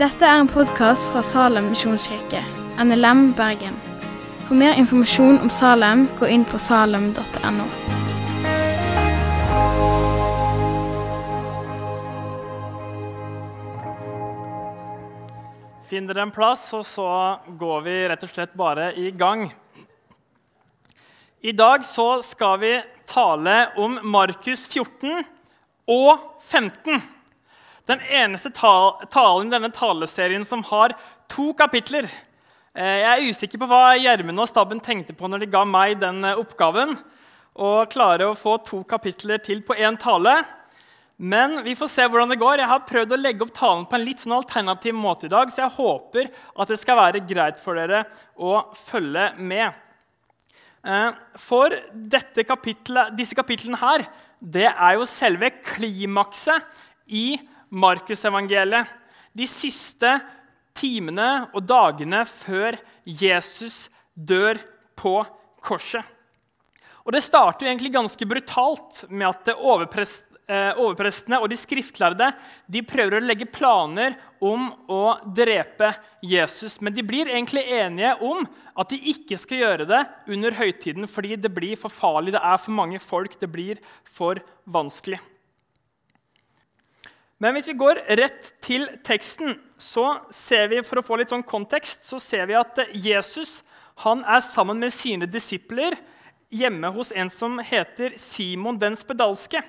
Dette er en podkast fra Salem misjonskirke, NLM Bergen. For mer informasjon om Salem, gå inn på salem.no. Finn dere en plass, og så går vi rett og slett bare i gang. I dag så skal vi tale om Markus 14 og 15. Den eneste talen i denne taleserien som har to kapitler. Eh, Jeg er usikker på hva Gjermund og staben tenkte på når de ga meg den eh, oppgaven. Å klare å få to kapitler til på én tale. Men vi får se hvordan det går. Jeg har prøvd å legge opp talen på en litt sånn alternativ måte i dag, så jeg håper at det skal være greit for dere å følge med. Eh, For kapitlet, disse kapitlene her, det er jo selve klimakset i Markusevangeliet. De siste timene og dagene før Jesus dør på korset. Og Det starter jo egentlig ganske brutalt med at overprest, eh, overprestene og de skriftlærde de prøver å legge planer om å drepe Jesus. Men de blir egentlig enige om at de ikke skal gjøre det under høytiden fordi det blir for farlig, det er for mange folk, det blir for vanskelig. Men hvis vi går rett til teksten, så ser vi for å få litt sånn kontekst, så ser vi at Jesus han er sammen med sine disipler hjemme hos en som heter Simon den spedalske.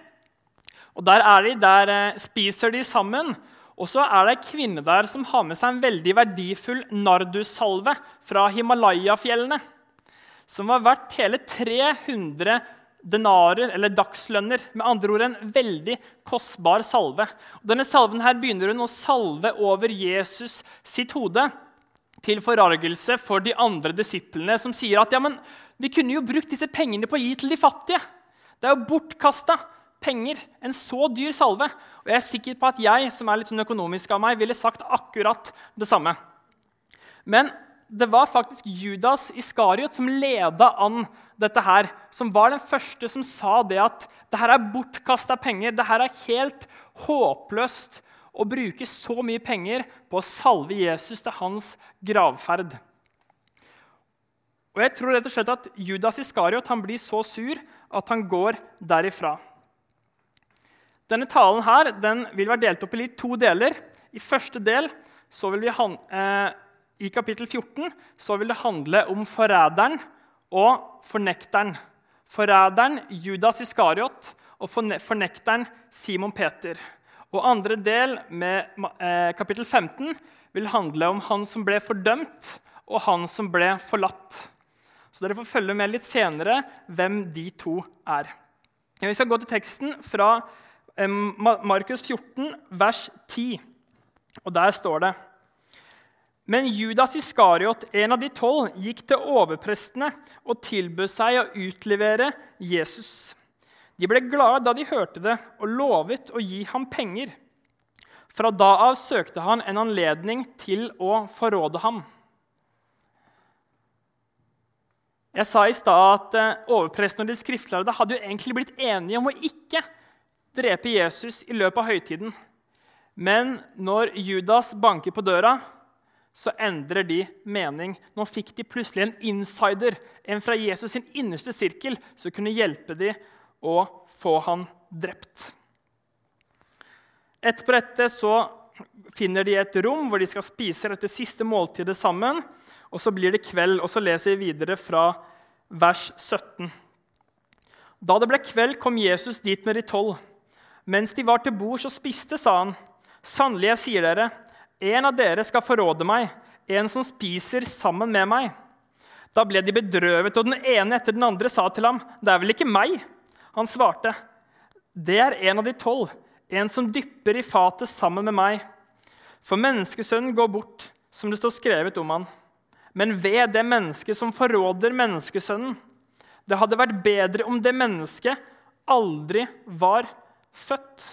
Og Der er de, der eh, spiser de sammen. Og så er det ei kvinne der som har med seg en veldig verdifull nardussalve fra Himalaya-fjellene. Som var verdt hele 300 denarer, eller dagslønner. Med andre ord en veldig kostbar salve. Og denne salven her begynner hun å salve over Jesus sitt hode. Til forargelse for de andre disiplene, som sier at ja, men, vi kunne jo brukt disse pengene på å gi til de fattige. Det er jo bortkasta penger. En så dyr salve. Og jeg er sikker på at jeg som er litt sånn økonomisk av meg, ville sagt akkurat det samme. Men det var faktisk Judas Iskariot som leda an dette her. Som var den første som sa det at det her er bortkasta penger. Det her er helt håpløst å bruke så mye penger på å salve Jesus til hans gravferd. Og jeg tror rett og slett at Judas Iskariot blir så sur at han går derifra. Denne talen her, den vil være delt opp i to deler. I første del han, eh, i kapittel 14 så vil det handle om forræderen og fornekteren. Forræderen Judas Iskariot og fornekteren Simon Peter. Og andre del, med eh, kapittel 15, vil handle om han som ble fordømt, og han som ble forlatt. Så dere får følge med litt senere hvem de to er. Vi skal gå til teksten fra Markus 14, vers 10. Og der står det Men Judas Iskariot, en av de tolv, gikk til overprestene og tilbød seg å utlevere Jesus. De ble glade da de hørte det, og lovet å gi ham penger. Fra da av søkte han en anledning til å forråde ham. Jeg sa i stad at overpresten overprestene og de skriftlærde hadde jo egentlig blitt enige om å ikke drepe Jesus i løpet av høytiden. Men når Judas banker på døra, så endrer de mening. Nå fikk de plutselig en insider, en fra Jesus sin innerste sirkel, som kunne hjelpe dem å få han drept. Etterpå dette så finner de et rom hvor de skal spise dette siste måltidet sammen. Og så blir det kveld, og så leser vi videre fra vers 17. Da det ble kveld, kom Jesus dit med de tolv. Mens de var til bords og spiste, sa han, sannelig, jeg sier dere, en av dere skal forråde meg, en som spiser sammen med meg. Da ble de bedrøvet, og den ene etter den andre sa til ham, det er vel ikke meg? Han svarte, det er en av de tolv, en som dypper i fatet sammen med meg. For menneskesønnen går bort, som det står skrevet om han. Men ved det mennesket som forråder menneskesønnen. Det hadde vært bedre om det mennesket aldri var født.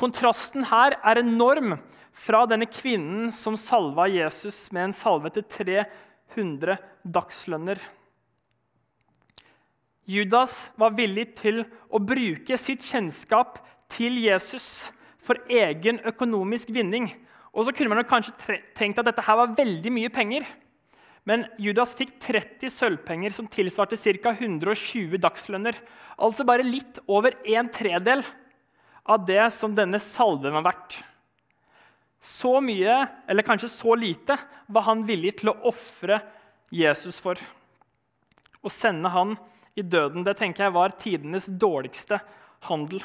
Kontrasten her er enorm fra denne kvinnen som salva Jesus med en salve til 300 dagslønner. Judas var villig til å bruke sitt kjennskap til Jesus for egen økonomisk vinning. Og så kunne man kanskje tenkt at dette her var veldig mye penger. Men Judas fikk 30 sølvpenger, som tilsvarte ca. 120 dagslønner. Altså bare litt over en tredel av det som denne salven var verdt. Så mye, eller kanskje så lite, var han villig til å ofre Jesus for. Å sende han i døden det tenker jeg var tidenes dårligste handel.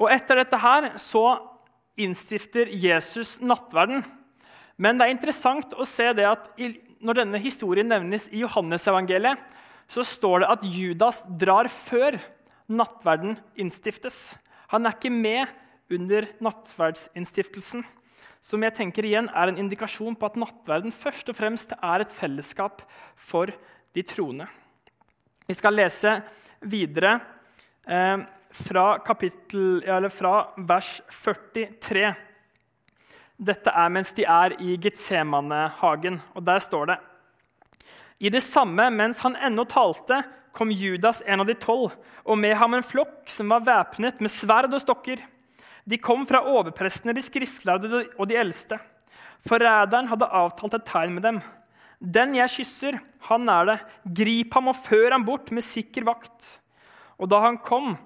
Og Etter dette her så innstifter Jesus nattverden. Men det er interessant å se det at når denne historien nevnes i Johannesevangeliet, så står det at Judas drar før nattverden innstiftes. Han er ikke med under nattverdsinnstiftelsen. Som jeg tenker igjen er en indikasjon på at nattverden først og fremst er et fellesskap for de troende. Vi skal lese videre eh, fra, kapittel, fra vers 43. Dette er mens de er i Getsemanehagen, og der står det I det samme, mens han ennå talte, kom Judas, en av de tolv, og med ham en flokk som var væpnet med sverd og stokker. De kom fra overprestene, de skriftlærde og de eldste. Forræderen hadde avtalt et tegn med dem. Den jeg kysser, han er det. Grip ham og før ham bort med sikker vakt. Og da han kom,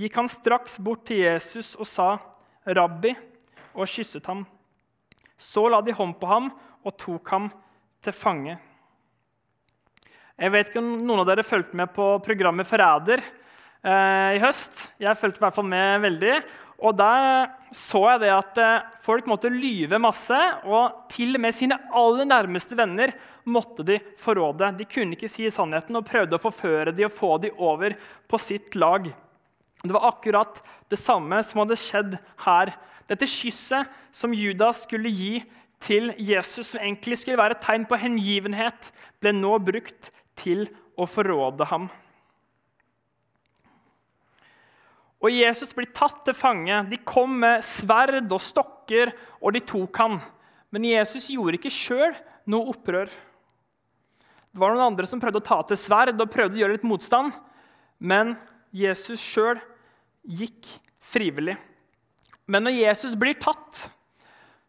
gikk han straks bort til Jesus og sa, 'Rabbi', og kysset ham. Så la de hånd på ham og tok ham til fange. Jeg vet ikke om noen av dere fulgte med på programmet Forræder eh, i høst. Jeg fulgte i hvert fall med veldig. Og Der så jeg det at eh, folk måtte lyve masse, og til og med sine aller nærmeste venner måtte de forråde. De kunne ikke si sannheten og prøvde å forføre dem og få dem over på sitt lag. Det var akkurat det samme som hadde skjedd her. Dette kysset som Judas skulle gi til Jesus, som egentlig skulle være et tegn på hengivenhet, ble nå brukt til å forråde ham. Og Jesus blir tatt til fange. De kom med sverd og stokker, og de tok han. Men Jesus gjorde ikke sjøl noe opprør. Det var noen andre som prøvde å ta til sverd og prøvde å gjøre litt motstand. Men Jesus sjøl gikk frivillig. Men når Jesus blir tatt,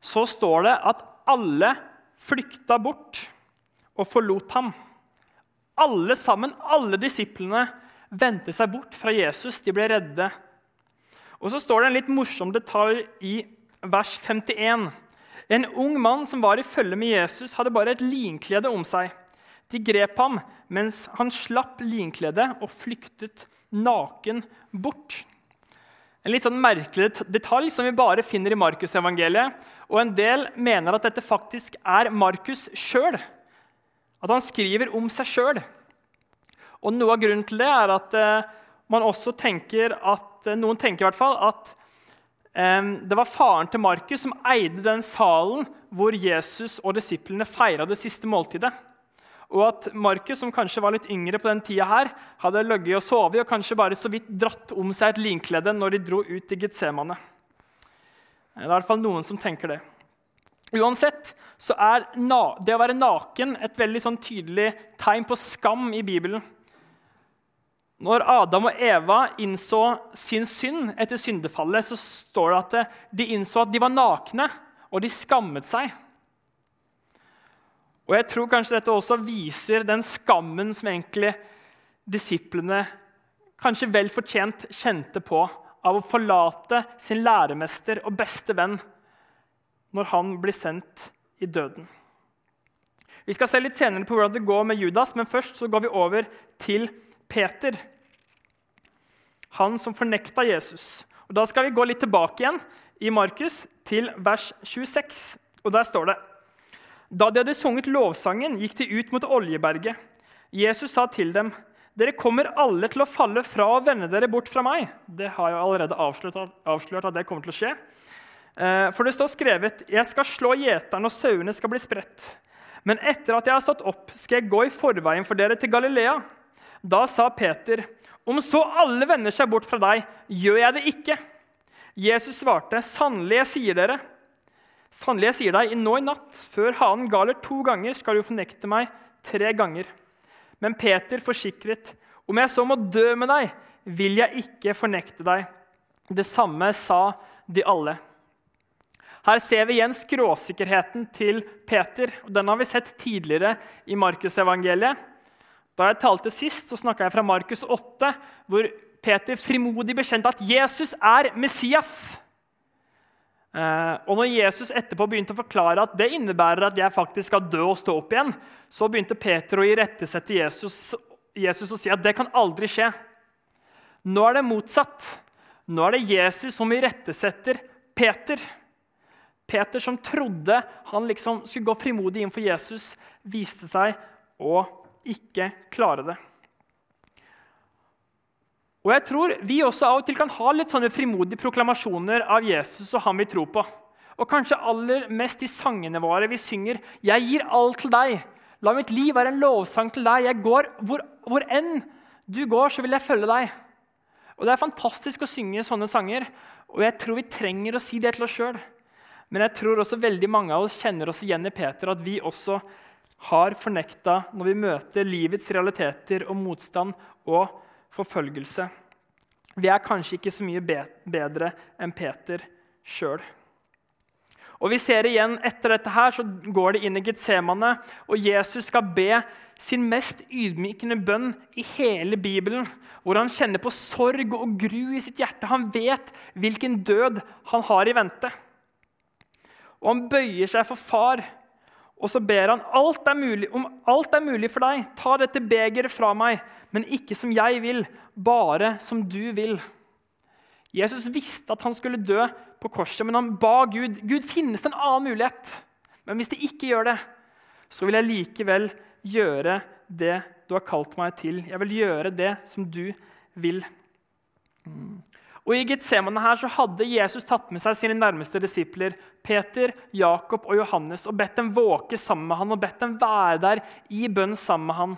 så står det at alle flykta bort og forlot ham. Alle sammen, alle disiplene, vendte seg bort fra Jesus. De ble redde. Og så står det en litt morsom detalj i vers 51. En ung mann som var i følge med Jesus, hadde bare et linklede om seg. De grep ham mens han slapp linkledet og flyktet naken bort. En litt sånn merkelig detalj som vi bare finner i Markusevangeliet. Og en del mener at dette faktisk er Markus sjøl. At han skriver om seg sjøl. Og Noe av grunnen til det er at eh, man også tenker at, eh, noen tenker i hvert fall at eh, det var faren til Markus som eide den salen hvor Jesus og disiplene feira det siste måltidet. Og at Markus, som kanskje var litt yngre på den tida, her, hadde ligget og sovet og kanskje bare så vidt dratt om seg et linklede når de dro ut i Getsemane. Det er i hvert fall noen som tenker det. Uansett så er det å være naken et veldig sånn tydelig tegn på skam i Bibelen. Når Adam og Eva innså sin synd etter syndefallet, så står det at de innså at de var nakne, og de skammet seg. Og Jeg tror kanskje dette også viser den skammen som egentlig disiplene kanskje vel fortjent kjente på av å forlate sin læremester og beste venn når han blir sendt i døden. Vi skal se litt senere på hvordan det går med Judas, men først så går vi over til Peter han som fornekta Jesus. Og Da skal vi gå litt tilbake igjen i Markus, til vers 26. Og Der står det Da de hadde sunget lovsangen, gikk de ut mot Oljeberget. Jesus sa til dem, 'Dere kommer alle til å falle fra og vende dere bort fra meg.' Det har jeg allerede avslørt, at det kommer til å skje. Eh, for det står skrevet, 'Jeg skal slå gjeterne, og sauene skal bli spredt.' Men etter at jeg har stått opp, skal jeg gå i forveien for dere til Galilea. Da sa Peter, om så alle vender seg bort fra deg, gjør jeg det ikke. Jesus svarte, sannelig, jeg sier dere, sannelig, jeg sier deg, nå i natt, før hanen galer to ganger, skal du fornekte meg tre ganger. Men Peter forsikret, om jeg så må dø med deg, vil jeg ikke fornekte deg. Det samme sa de alle. Her ser vi igjen skråsikkerheten til Peter. og Den har vi sett tidligere i Markusevangeliet. Da jeg talte sist, så snakka jeg fra Markus 8, hvor Peter frimodig bekjente at Jesus er Messias. Eh, og når Jesus etterpå begynte å forklare at det innebærer at jeg faktisk skal dø og stå opp igjen, så begynte Peter å irettesette Jesus, Jesus og si at det kan aldri skje. Nå er det motsatt. Nå er det Jesus som irettesetter Peter. Peter som trodde han liksom skulle gå frimodig inn for Jesus, viste seg å ikke klare det. Og jeg tror Vi også av og til kan ha litt sånne frimodige proklamasjoner av Jesus og han vi tror på. Og kanskje aller mest i sangene våre vi synger 'Jeg gir alt til deg'. La mitt liv være en lovsang til deg. Jeg går hvor, hvor enn du går, så vil jeg følge deg. Og Det er fantastisk å synge sånne sanger, og jeg tror vi trenger å si det til oss sjøl. Men jeg tror også veldig mange av oss kjenner oss igjen i Peter, at vi også har fornekta når vi møter livets realiteter og motstand og forfølgelse. Vi er kanskje ikke så mye bedre enn Peter sjøl. Og vi ser igjen Etter dette her så går det inn i Getsemane, og Jesus skal be sin mest ydmykende bønn i hele Bibelen, hvor han kjenner på sorg og gru i sitt hjerte. Han vet hvilken død han har i vente. Og han bøyer seg for far, og så ber han alt er mulig, om alt er mulig for deg. Ta dette begeret fra meg, men ikke som jeg vil, bare som du vil. Jesus visste at han skulle dø på korset, men han ba Gud Gud, finnes det en annen mulighet. Men hvis det ikke gjør det, så vil jeg likevel gjøre det du har kalt meg til. Jeg vil gjøre det som du vil. Mm. Og I Getsemane her så hadde Jesus tatt med seg sine nærmeste disipler, Peter, Jakob og Johannes, og bedt dem våke sammen med han, og bedt dem være der i bønn sammen med han.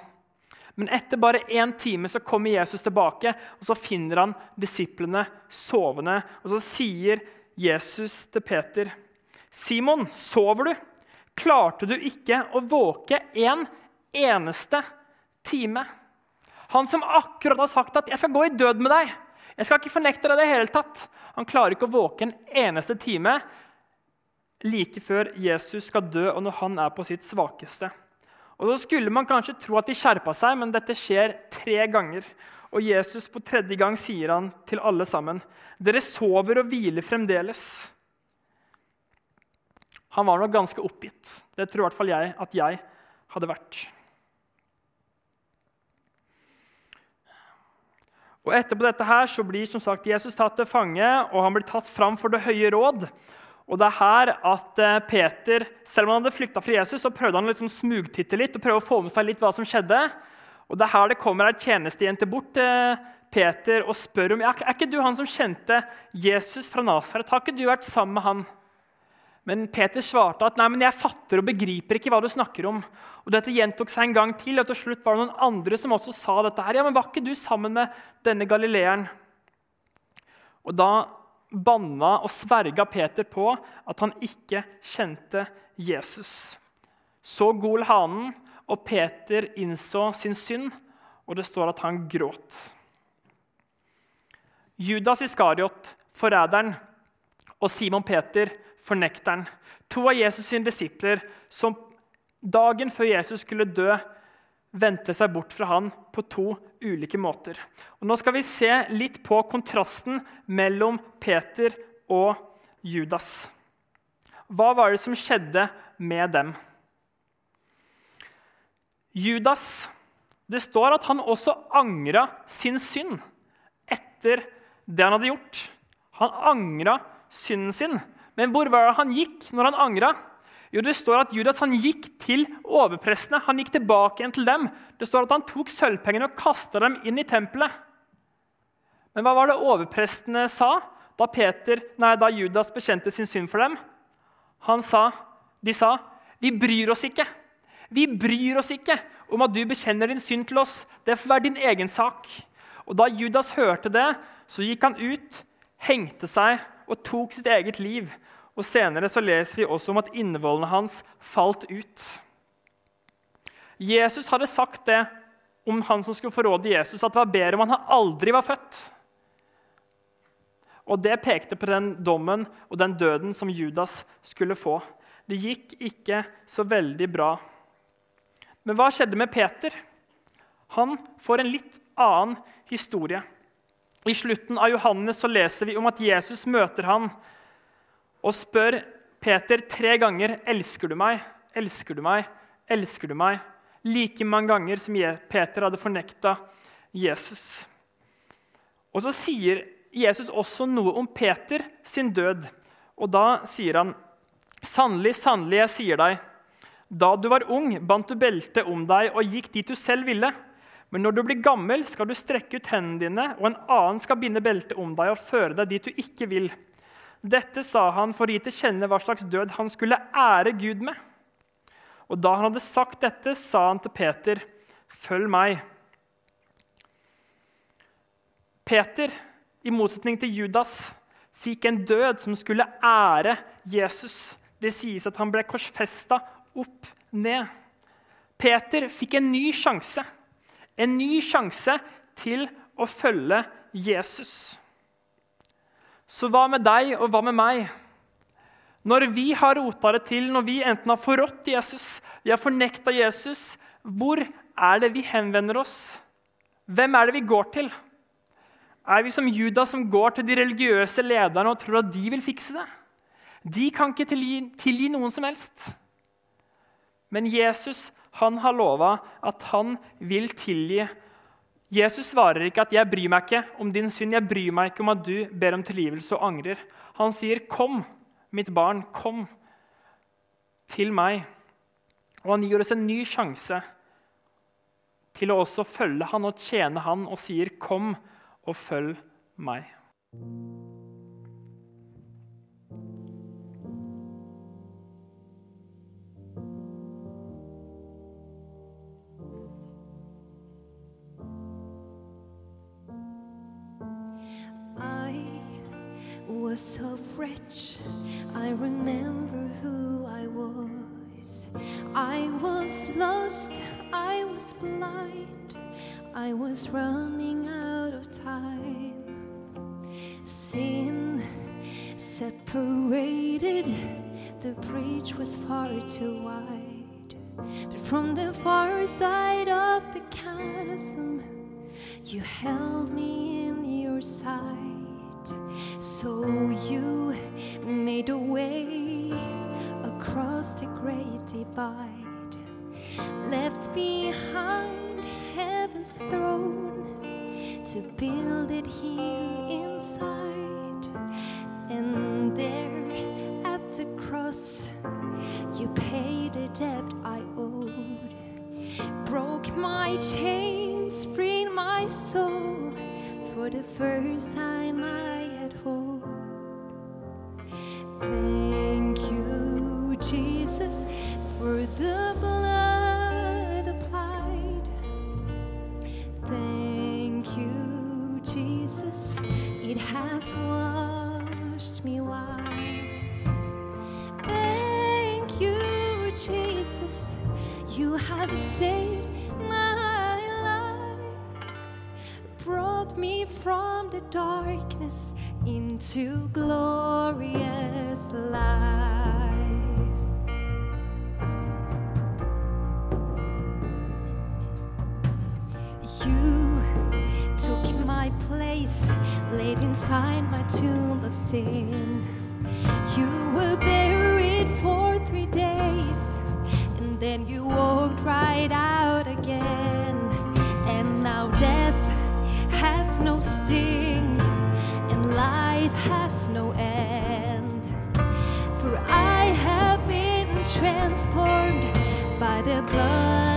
Men etter bare én time så kommer Jesus tilbake, og så finner han disiplene sovende. Og så sier Jesus til Peter, 'Simon, sover du? Klarte du ikke å våke en eneste time?' Han som akkurat har sagt at 'jeg skal gå i død med deg'. Jeg skal ikke fornekte deg det hele tatt. Han klarer ikke å våke en eneste time like før Jesus skal dø, og når han er på sitt svakeste. Og Så skulle man kanskje tro at de skjerpa seg, men dette skjer tre ganger. Og Jesus på tredje gang sier han til alle sammen.: Dere sover og hviler fremdeles. Han var nok ganske oppgitt. Det tror i hvert fall jeg at jeg hadde vært. Og Etterpå dette her så blir som sagt Jesus tatt til fange, og han blir tatt fram for Det høye råd. Og det er her at eh, Peter, Selv om han hadde flykta fra Jesus, så prøvde han liksom smugtitte litt og prøve å få med seg litt hva som skjedde. Og Det er her det kommer ei tjenestejente bort til Peter og spør om er ikke du han som kjente Jesus fra Nasaret. Har ikke du vært sammen med han? Men Peter svarte at nei, men jeg fatter og begriper ikke hva du snakker om. Og Dette gjentok seg en gang til, og til slutt var det noen andre som også sa dette. her. Ja, men Var ikke du sammen med denne galileeren? Og Da banna og sverga Peter på at han ikke kjente Jesus. Så gol hanen, og Peter innså sin synd, og det står at han gråt. Judas Iskariot, forræderen, og Simon Peter fornekteren. To av Jesus' sine disipler som dagen før Jesus skulle dø, vendte seg bort fra han på to ulike måter. Og nå skal vi se litt på kontrasten mellom Peter og Judas. Hva var det som skjedde med dem? Judas Det står at han også angra sin synd etter det han hadde gjort. Han angra synden sin. Men hvor var det han gikk når han angra? Jo, Det står at Judas han gikk til overprestene. Han gikk tilbake igjen til dem. Det står at han tok sølvpengene og kasta dem inn i tempelet. Men hva var det overprestene sa da, Peter, nei, da Judas bekjente sin synd for dem? Han sa, De sa, 'Vi bryr oss ikke.' Vi bryr oss ikke om at du bekjenner din synd til oss. Det får være din egen sak. Og Da Judas hørte det, så gikk han ut, hengte seg og tok sitt eget liv. Og Senere så leser vi også om at innvollene hans falt ut. Jesus hadde sagt det om han som skulle forråde Jesus, at det var bedre om han aldri var født. Og Det pekte på den dommen og den døden som Judas skulle få. Det gikk ikke så veldig bra. Men hva skjedde med Peter? Han får en litt annen historie. I slutten av Johannes så leser vi om at Jesus møter han og spør Peter tre ganger elsker du meg, elsker du meg, elsker du meg. Like mange ganger som Peter hadde fornekta Jesus. Og Så sier Jesus også noe om Peter sin død. Og Da sier han Sannelig, sannelig, jeg sier deg, da du var ung, bandt du beltet om deg og gikk dit du selv ville. Men når du blir gammel, skal du strekke ut hendene dine, og en annen skal binde beltet om deg og føre deg dit du ikke vil. Dette sa han for å gi til kjenne hva slags død han skulle ære Gud med. Og da han hadde sagt dette, sa han til Peter, 'Følg meg.' Peter, i motsetning til Judas, fikk en død som skulle ære Jesus. Det sies at han ble korsfesta opp ned. Peter fikk en ny sjanse. En ny sjanse til å følge Jesus. Så hva med deg, og hva med meg? Når vi har rota det til, når vi enten har forrådt Jesus, vi har fornekta Jesus, hvor er det vi henvender oss? Hvem er det vi går til? Er vi som Judas som går til de religiøse lederne og tror at de vil fikse det? De kan ikke tilgi, tilgi noen som helst. Men Jesus han har lova at han vil tilgi. Jesus svarer ikke at 'jeg bryr meg ikke om din synd', 'jeg bryr meg ikke om at du ber om tilgivelse og angrer'. Han sier, 'Kom, mitt barn, kom til meg'. Og han gir oss en ny sjanse til å også følge han og tjene han, og sier, 'Kom og følg meg'. Was so rich. I remember who I was. I was lost, I was blind, I was running out of time. Sin separated, the bridge was far too wide. But from the far side of the chasm, you held me in your sight. So you made a way across the great divide, left behind heaven's throne to build it here inside. And there at the cross, you paid a debt I owed, broke my chains, freed my soul for the first time I. Thank you, Jesus, for the blood applied. Thank you, Jesus, it has washed me white. Thank you, Jesus, you have saved my life, brought me from the darkness into glorious no sting, and life has no end. Have been transformed by the blood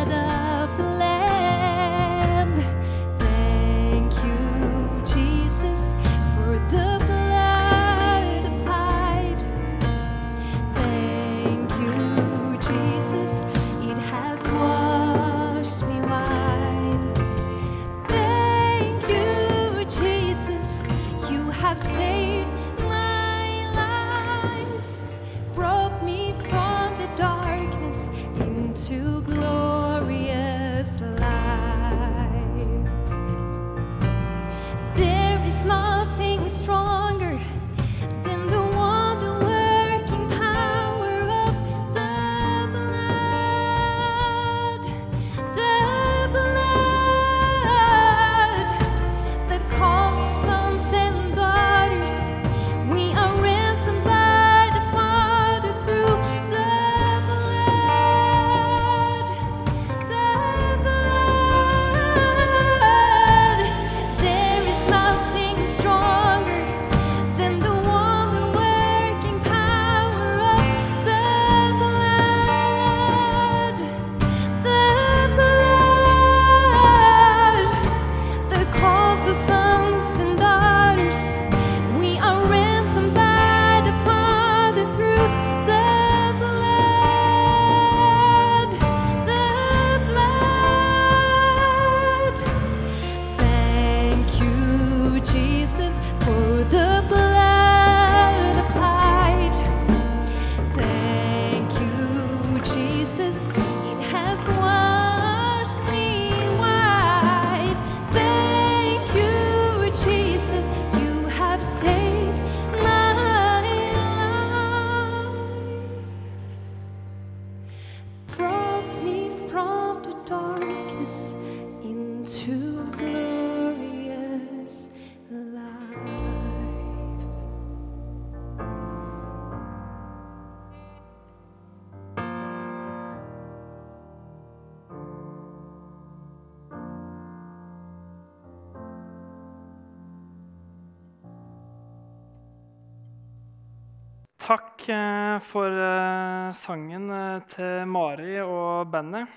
eh, for eh, sangen eh, til Mari og bandet.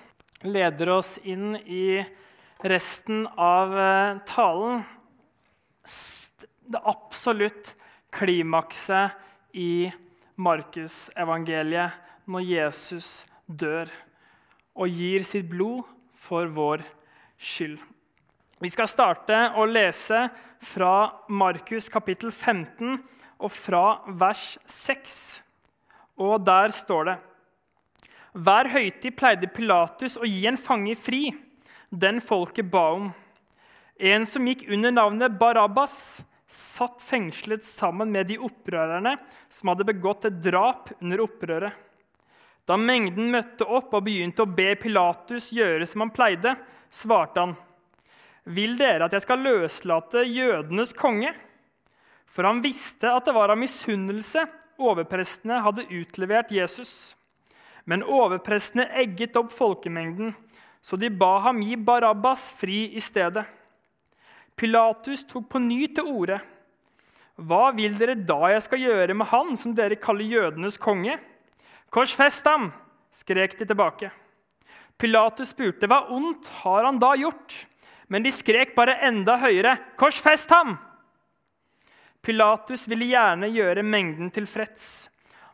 Leder oss inn i resten av talen. Det absolutt klimakset i Markusevangeliet når Jesus dør og gir sitt blod for vår skyld. Vi skal starte å lese fra Markus kapittel 15 og fra vers 6. Og der står det Hver høytid pleide Pilatus å gi en fange fri, den folket ba om. En som gikk under navnet Barabbas, satt fengslet sammen med de opprørerne som hadde begått et drap under opprøret. Da mengden møtte opp og begynte å be Pilatus gjøre som han pleide, svarte han, 'Vil dere at jeg skal løslate jødenes konge?' For han visste at det var av misunnelse overprestene hadde utlevert Jesus. Men overprestene egget opp folkemengden, så de ba ham gi Barabbas fri i stedet. Pilatus tok på ny til orde. Hva vil dere da jeg skal gjøre med han som dere kaller jødenes konge? Korsfest ham! skrek de tilbake. Pilatus spurte hva ondt har han da gjort? Men de skrek bare enda høyere. Korsfest ham! Pilatus ville gjerne gjøre mengden tilfreds.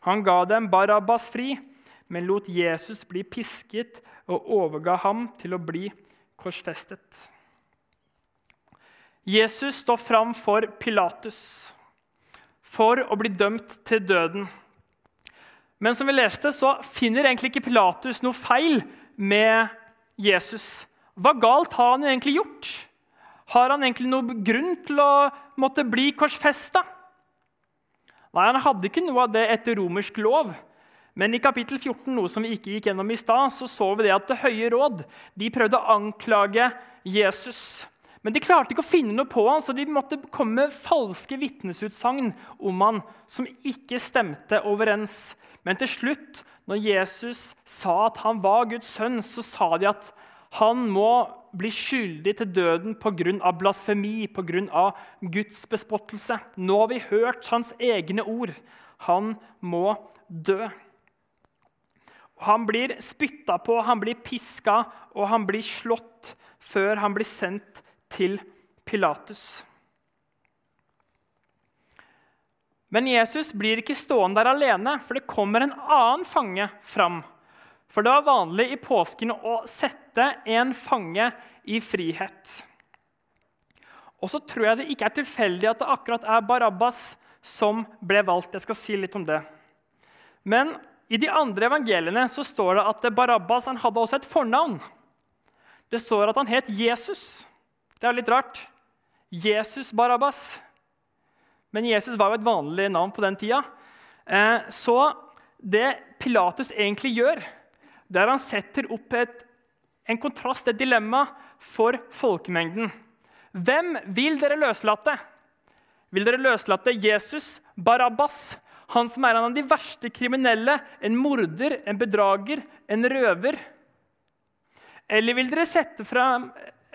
Han ga dem Barabbas fri, men lot Jesus bli pisket og overga ham til å bli korsfestet. Jesus står fram for Pilatus for å bli dømt til døden. Men som vi leste, så finner egentlig ikke Pilatus noe feil med Jesus. Hva galt har han egentlig gjort? Har han egentlig noen grunn til å måtte bli korsfesta? Nei, han hadde ikke noe av det etter romersk lov. Men i kapittel 14 noe som vi ikke gikk gjennom i sted, så, så vi det at Det høye råd de prøvde å anklage Jesus. Men de klarte ikke å finne noe på han, så de måtte komme med falske vitnesutsagn om han som ikke stemte overens. Men til slutt, når Jesus sa at han var Guds sønn, så sa de at han må bli skyldig til døden pga. blasfemi, pga. Guds bespottelse. Nå har vi hørt hans egne ord. Han må dø. Han blir spytta på, han blir piska og han blir slått før han blir sendt til Pilatus. Men Jesus blir ikke stående der alene, for det kommer en annen fange fram. For det var vanlig i påsken å sette en fange i frihet. Og så tror jeg det ikke er tilfeldig at det akkurat er Barabbas som ble valgt. Jeg skal si litt om det. Men i de andre evangeliene så står det at Barabbas han hadde også et fornavn. Det står at han het Jesus. Det er litt rart. Jesus Barabbas. Men Jesus var jo et vanlig navn på den tida. Eh, så det Pilatus egentlig gjør, det er han setter opp et, en kontrast, et dilemma, for folkemengden. Hvem vil dere løslate? Vil dere løslate Jesus, Barabbas, han som er en av de verste kriminelle, en morder, en bedrager, en røver? Eller vil dere, frem,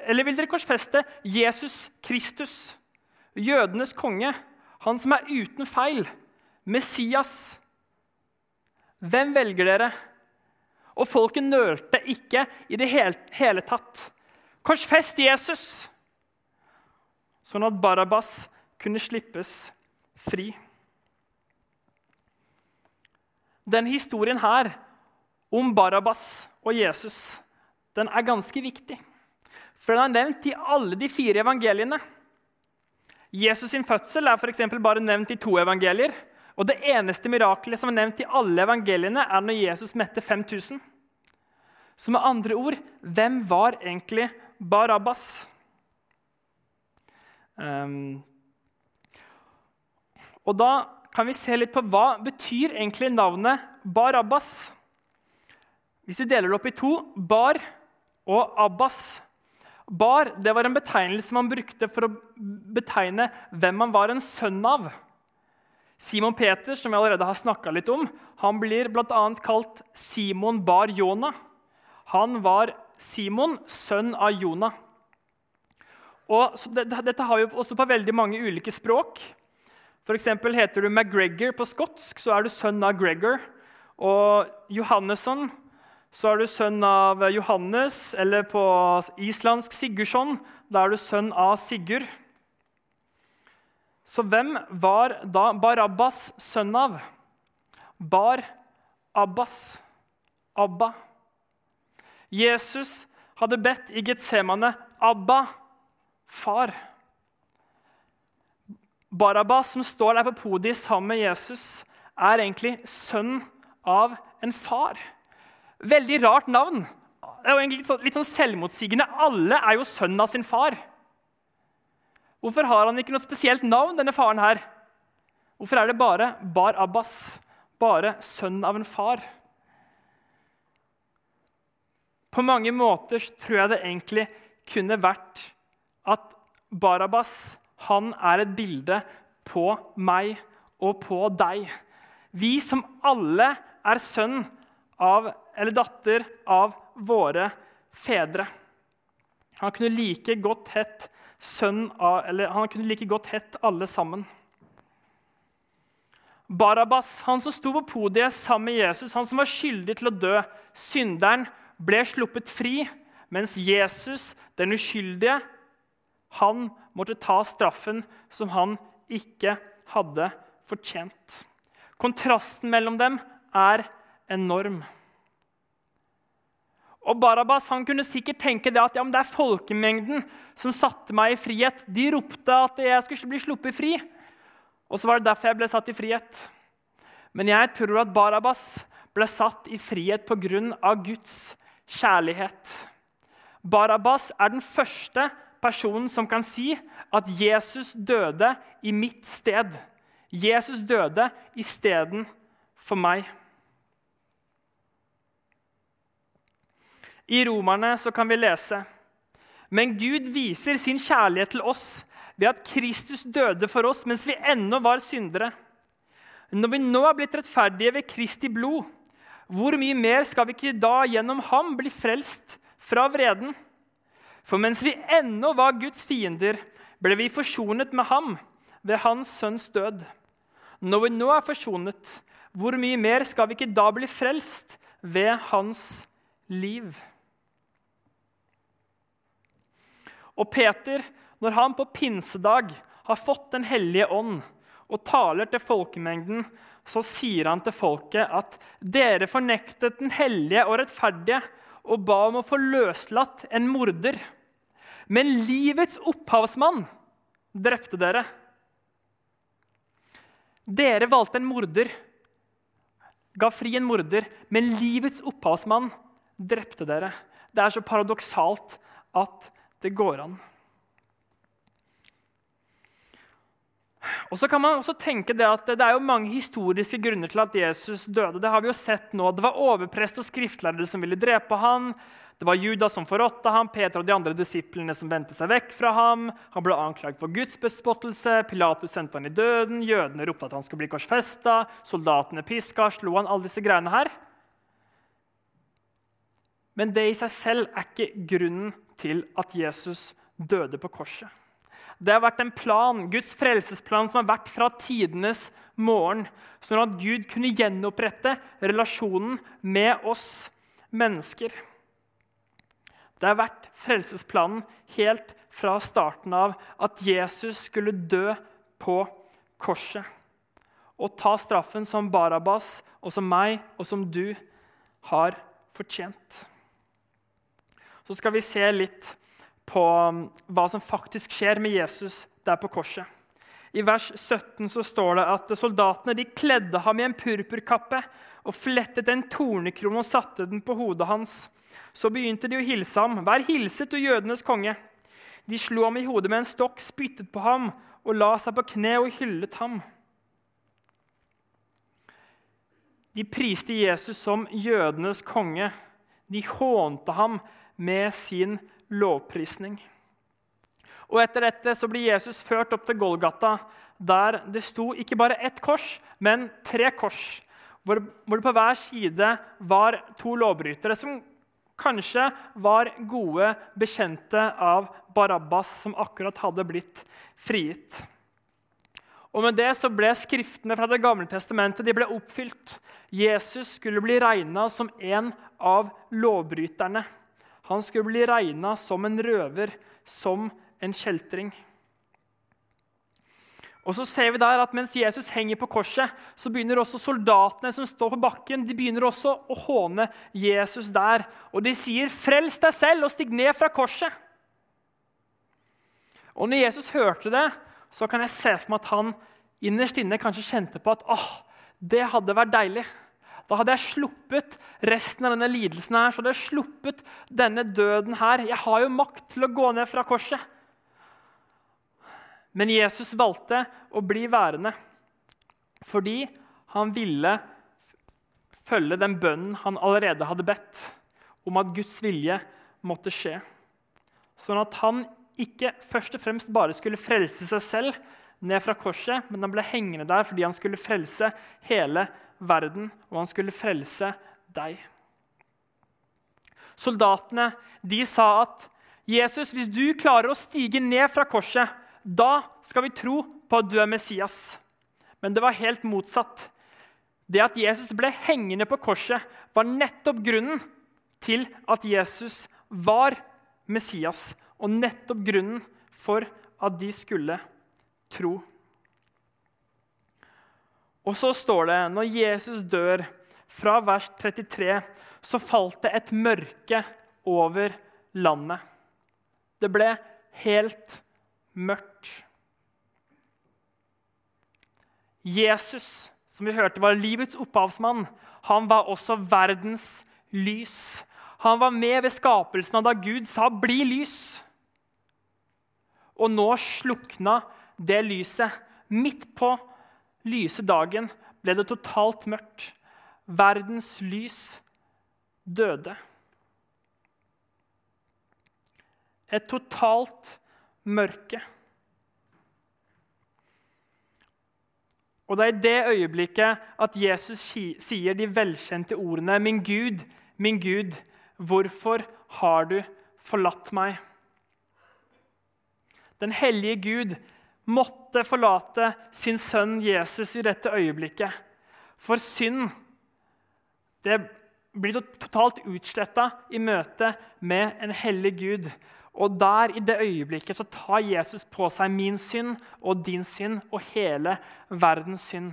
eller vil dere korsfeste Jesus Kristus, jødenes konge, han som er uten feil, Messias? Hvem velger dere? Og folket nølte ikke i det hele, tatt. Korsfest Jesus! Sånn at Barabas kunne slippes fri. Denne historien her om Barabas og Jesus den er ganske viktig. For den er nevnt i alle de fire evangeliene. Jesus' sin fødsel er for bare nevnt i to evangelier. Og det eneste mirakelet som er nevnt i alle evangeliene, er når Jesus mette 5000. Så med andre ord hvem var egentlig Barabbas? Um, og da kan vi se litt på hva betyr egentlig navnet Barabbas. Hvis vi deler det opp i to Bar og Abbas. Bar det var en betegnelse man brukte for å betegne hvem man var en sønn av. Simon Peter, som vi allerede har snakka litt om, han blir bl.a. kalt Simon bar Jona. Han var Simon, sønn av Jona. Og det, dette har vi også på veldig mange ulike språk. Eksempel heter du McGregor på skotsk, så er du sønn av Gregor. Og Johannesson, så er du sønn av Johannes. Eller på islandsk Sigurdsson, da er du sønn av Sigurd. Så hvem var da Barabbas sønn av? Bar Abbas. Abba. Jesus hadde bedt i Getsemane Abba, far. Barabbas, som står der på podiet sammen med Jesus, er egentlig sønn av en far. Veldig rart navn. Det er jo egentlig litt sånn, litt sånn selvmotsigende. Alle er jo sønn av sin far. Hvorfor har han ikke noe spesielt navn, denne faren her? Hvorfor er det bare Bar Abbas, bare sønn av en far? På mange måter tror jeg det egentlig kunne vært at Barabbas han er et bilde på meg og på deg. Vi som alle er sønn av, eller datter av våre fedre. Han kunne like godt hett sønn av Eller han kunne like godt hett alle sammen. Barabbas, han som sto på podiet sammen med Jesus, han som var skyldig til å dø, synderen, ble sluppet fri, mens Jesus, den uskyldige, han måtte ta straffen som han ikke hadde fortjent. Kontrasten mellom dem er enorm. Og Barabas han kunne sikkert tenke det at ja, det er folkemengden som satte meg i frihet. De ropte at jeg skulle bli sluppet fri. Og så var det derfor jeg ble satt i frihet. Men jeg tror at Barabas ble satt i frihet pga. Guds kjærlighet. Barabas er den første personen som kan si at Jesus døde i mitt sted. Jesus døde istedenfor meg. I Romerne så kan vi lese Men Gud viser sin kjærlighet til oss ved at Kristus døde for oss mens vi ennå var syndere. Når vi nå er blitt rettferdige ved Kristi blod, hvor mye mer skal vi ikke da gjennom ham bli frelst fra vreden? For mens vi ennå var Guds fiender, ble vi forsonet med ham ved hans sønns død. Når vi nå er forsonet, hvor mye mer skal vi ikke da bli frelst ved hans liv? Og Peter, når han på pinsedag har fått Den hellige ånd og taler til folkemengden, så sier han til folket at dere fornektet den hellige og rettferdige og ba om å få løslatt en morder. Men livets opphavsmann drepte dere. Dere valgte en morder, ga fri en morder, men livets opphavsmann drepte dere. Det er så paradoksalt at det går an. Og så kan man også tenke Det at det er jo mange historiske grunner til at Jesus døde. Det har vi jo sett nå. Det var overprest og skriftlærere som ville drepe ham. Det var Judas som forrådte ham, Peter og de andre disiplene som vendte seg vekk fra ham. Han ble anklaget for gudsbespottelse. Pilatus sendte han i døden. Jødene ropte at han skulle bli korsfesta. Soldatene piska, slo han. Alle disse greiene her. Men det i seg selv er ikke grunnen til at Jesus døde på korset. Det har vært en plan, Guds frelsesplan som har vært fra tidenes morgen, sånn at Gud kunne gjenopprette relasjonen med oss mennesker. Det har vært frelsesplanen helt fra starten av at Jesus skulle dø på korset og ta straffen som Barabas og som meg og som du har fortjent så skal vi se litt på um, hva som faktisk skjer med Jesus der på korset. I vers 17 så står det at soldatene de kledde ham i en purpurkappe og flettet en tornekrone og satte den på hodet hans. Så begynte de å hilse ham. Vær hilset, du jødenes konge. De slo ham i hodet med en stokk, spyttet på ham og la seg på kne og hyllet ham. De priste Jesus som jødenes konge. De hånte ham med sin lovprisning. Og Etter dette så blir Jesus ført opp til Golgata, der det sto ikke bare ett kors, men tre kors. Hvor, det på hver side var to lovbrytere som kanskje var gode bekjente av Barabbas, som akkurat hadde blitt frigitt. Og med det så ble skriftene fra Det gamle testamentet de ble oppfylt. Jesus skulle bli regna som en av lovbryterne. Han skulle bli regna som en røver, som en kjeltring. Og så ser vi der at Mens Jesus henger på korset, så begynner også soldatene som står på bakken, de begynner også å håne Jesus der. Og de sier, 'Frels deg selv og stig ned fra korset'. Og når Jesus hørte det, så kan jeg se for meg at han innerst inne kanskje kjente på at åh, det hadde vært deilig. Da hadde jeg sluppet resten av denne lidelsen her, så hadde jeg sluppet denne døden her. Jeg har jo makt til å gå ned fra korset. Men Jesus valgte å bli værende fordi han ville følge den bønnen han allerede hadde bedt om at Guds vilje måtte skje. Sånn at han ikke først og fremst bare skulle frelse seg selv ned fra korset, men han ble hengende der fordi han skulle frelse hele verden, og han skulle frelse deg. Soldatene de sa at Jesus, hvis du klarer å stige ned fra korset, da skal vi tro på at du er Messias. Men det var helt motsatt. Det at Jesus ble hengende på korset, var nettopp grunnen til at Jesus var Messias, og nettopp grunnen for at de skulle tro. Og så står det når Jesus dør, fra vers 33, så falt det et mørke over landet. Det ble helt mørkt. Jesus, som vi hørte var livets opphavsmann, han var også verdens lys. Han var med ved skapelsen av da Gud sa 'bli lys'. Og nå slukna det lyset. Midt på lyse dagen ble det totalt mørkt. Verdens lys døde. Et totalt mørke. Og Det er i det øyeblikket at Jesus sier de velkjente ordene Min Gud, min Gud, hvorfor har du forlatt meg? Den hellige Gud måtte forlate sin sønn Jesus i dette øyeblikket. For synd det blir totalt utsletta i møte med en hellig Gud. Og der, i det øyeblikket, så tar Jesus på seg min synd og din synd og hele verdens synd.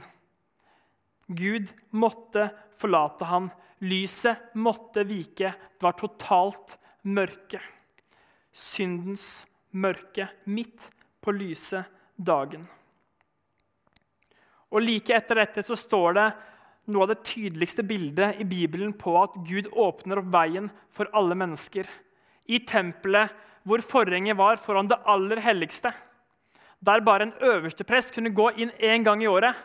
Gud måtte forlate ham. Lyset måtte vike. Det var totalt mørke. Syndens mørke midt på lyse dagen. Og Like etter dette så står det noe av det tydeligste bildet i Bibelen på at Gud åpner opp veien for alle mennesker. I tempelet hvor forhenget var foran det aller helligste, der bare en øverste prest kunne gå inn én gang i året,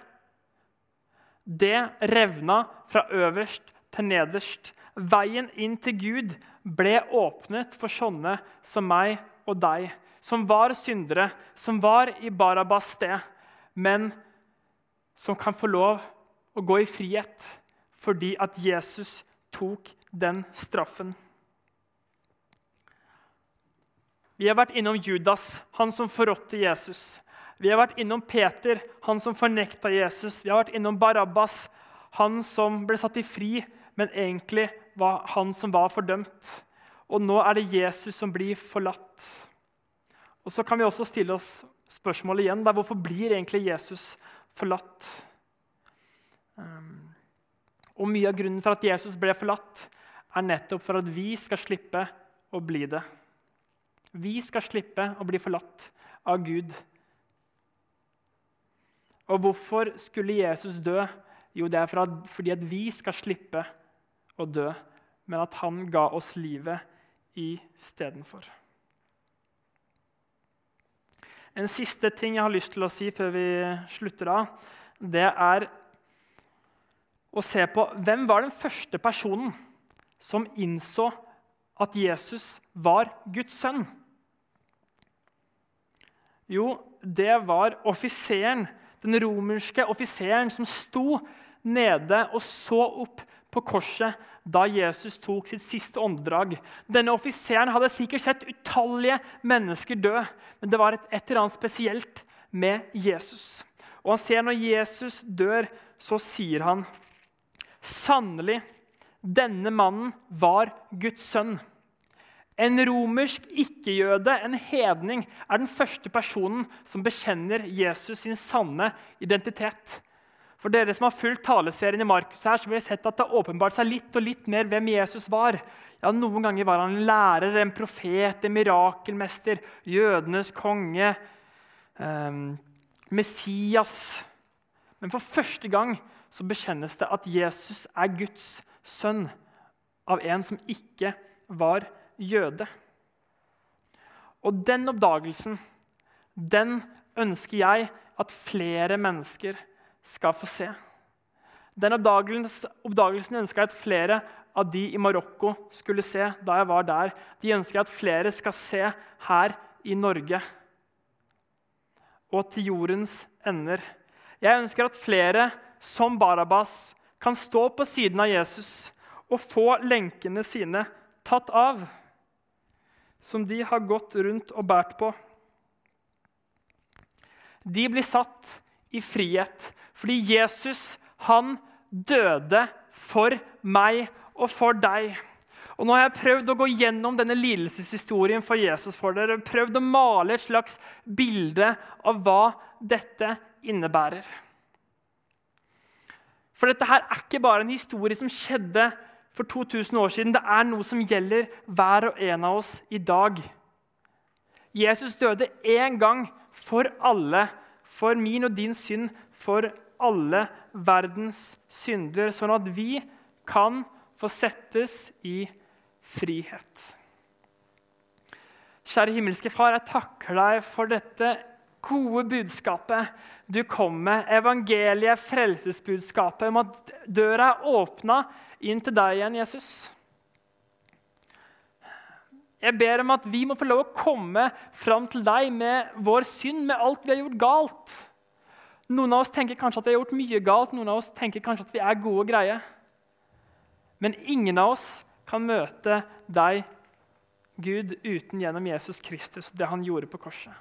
det revna fra øverst til nederst. Veien inn til Gud ble åpnet for sånne som meg og deg, som var syndere, som var i Barabas sted, men som kan få lov å gå i frihet fordi at Jesus tok den straffen. Vi har vært innom Judas, han som forrådte Jesus. Vi har vært innom Peter, han som fornekta Jesus. Vi har vært innom Barabbas, han som ble satt i fri, men egentlig var han som var fordømt. Og nå er det Jesus som blir forlatt. Og Så kan vi også stille oss spørsmålet igjen. Der, hvorfor blir egentlig Jesus forlatt? Um, og Mye av grunnen for at Jesus ble forlatt, er nettopp for at vi skal slippe å bli det. Vi skal slippe å bli forlatt av Gud. Og hvorfor skulle Jesus dø? Jo, det er fordi at vi skal slippe å dø, men at han ga oss livet istedenfor. En siste ting jeg har lyst til å si før vi slutter av, det er å se på hvem var den første personen som innså at Jesus var Guds sønn. Jo, det var offiseren, den romerske offiseren som sto nede og så opp på korset da Jesus tok sitt siste åndedrag. Denne offiseren hadde sikkert sett utallige mennesker dø, men det var et, et eller annet spesielt med Jesus. Og han ser når Jesus dør, så sier han Sannelig, denne mannen var Guds sønn. En romersk ikke-jøde, en hedning, er den første personen som bekjenner Jesus sin sanne identitet. For dere som har fulgt taleserien i Markus, her, så vil jeg sett at det åpenbart seg litt og litt mer hvem Jesus var. Ja, Noen ganger var han en lærer, en profet, en mirakelmester, jødenes konge, eh, Messias. Men for første gang så bekjennes det at Jesus er Guds sønn av en som ikke var jøde. Og den oppdagelsen, den ønsker jeg at flere mennesker skal få se. Den oppdagelsen, ønska jeg at flere av de i Marokko skulle se da jeg var der. De ønsker jeg at flere skal se her i Norge og til jordens ender. Jeg ønsker at flere som Barabas kan stå på siden av Jesus og få lenkene sine tatt av, som de har gått rundt og båret på. De blir satt i frihet fordi Jesus han døde for meg og for deg. Og nå har jeg prøvd å gå gjennom denne lidelseshistorien for Jesus for dere. Prøvd å male et slags bilde av hva dette innebærer. For dette her er ikke bare en historie som skjedde for 2000 år siden. Det er noe som gjelder hver og en av oss i dag. Jesus døde én gang for alle, for min og din synd, for alle verdens synder, sånn at vi kan få settes i frihet. Kjære himmelske Far, jeg takker deg for dette gode budskapet du kom med, evangeliet, frelsesbudskapet, om at døra er åpna inn til deg igjen, Jesus. Jeg ber om at vi må få lov å komme fram til deg med vår synd, med alt vi har gjort galt. Noen av oss tenker kanskje at vi har gjort mye galt, noen av oss tenker kanskje at vi er gode og greie. Men ingen av oss kan møte deg, Gud, uten gjennom Jesus Kristus og det han gjorde på korset.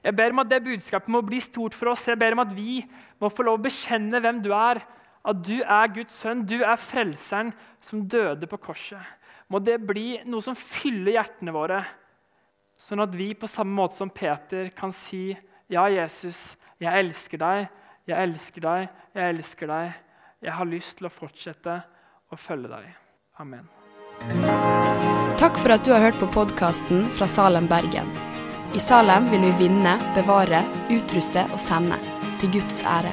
Jeg ber om at det budskapet må bli stort for oss. Jeg ber om at vi må få lov å bekjenne hvem du er. At du er Guds sønn, du er frelseren som døde på korset. Må det bli noe som fyller hjertene våre, sånn at vi på samme måte som Peter kan si ja, Jesus, jeg elsker deg, jeg elsker deg, jeg elsker deg. Jeg har lyst til å fortsette å følge deg. Amen. Takk for at du har hørt på podkasten fra Salem, Bergen. I Salem vil vi vinne, bevare, utruste og sende. Til Guds ære.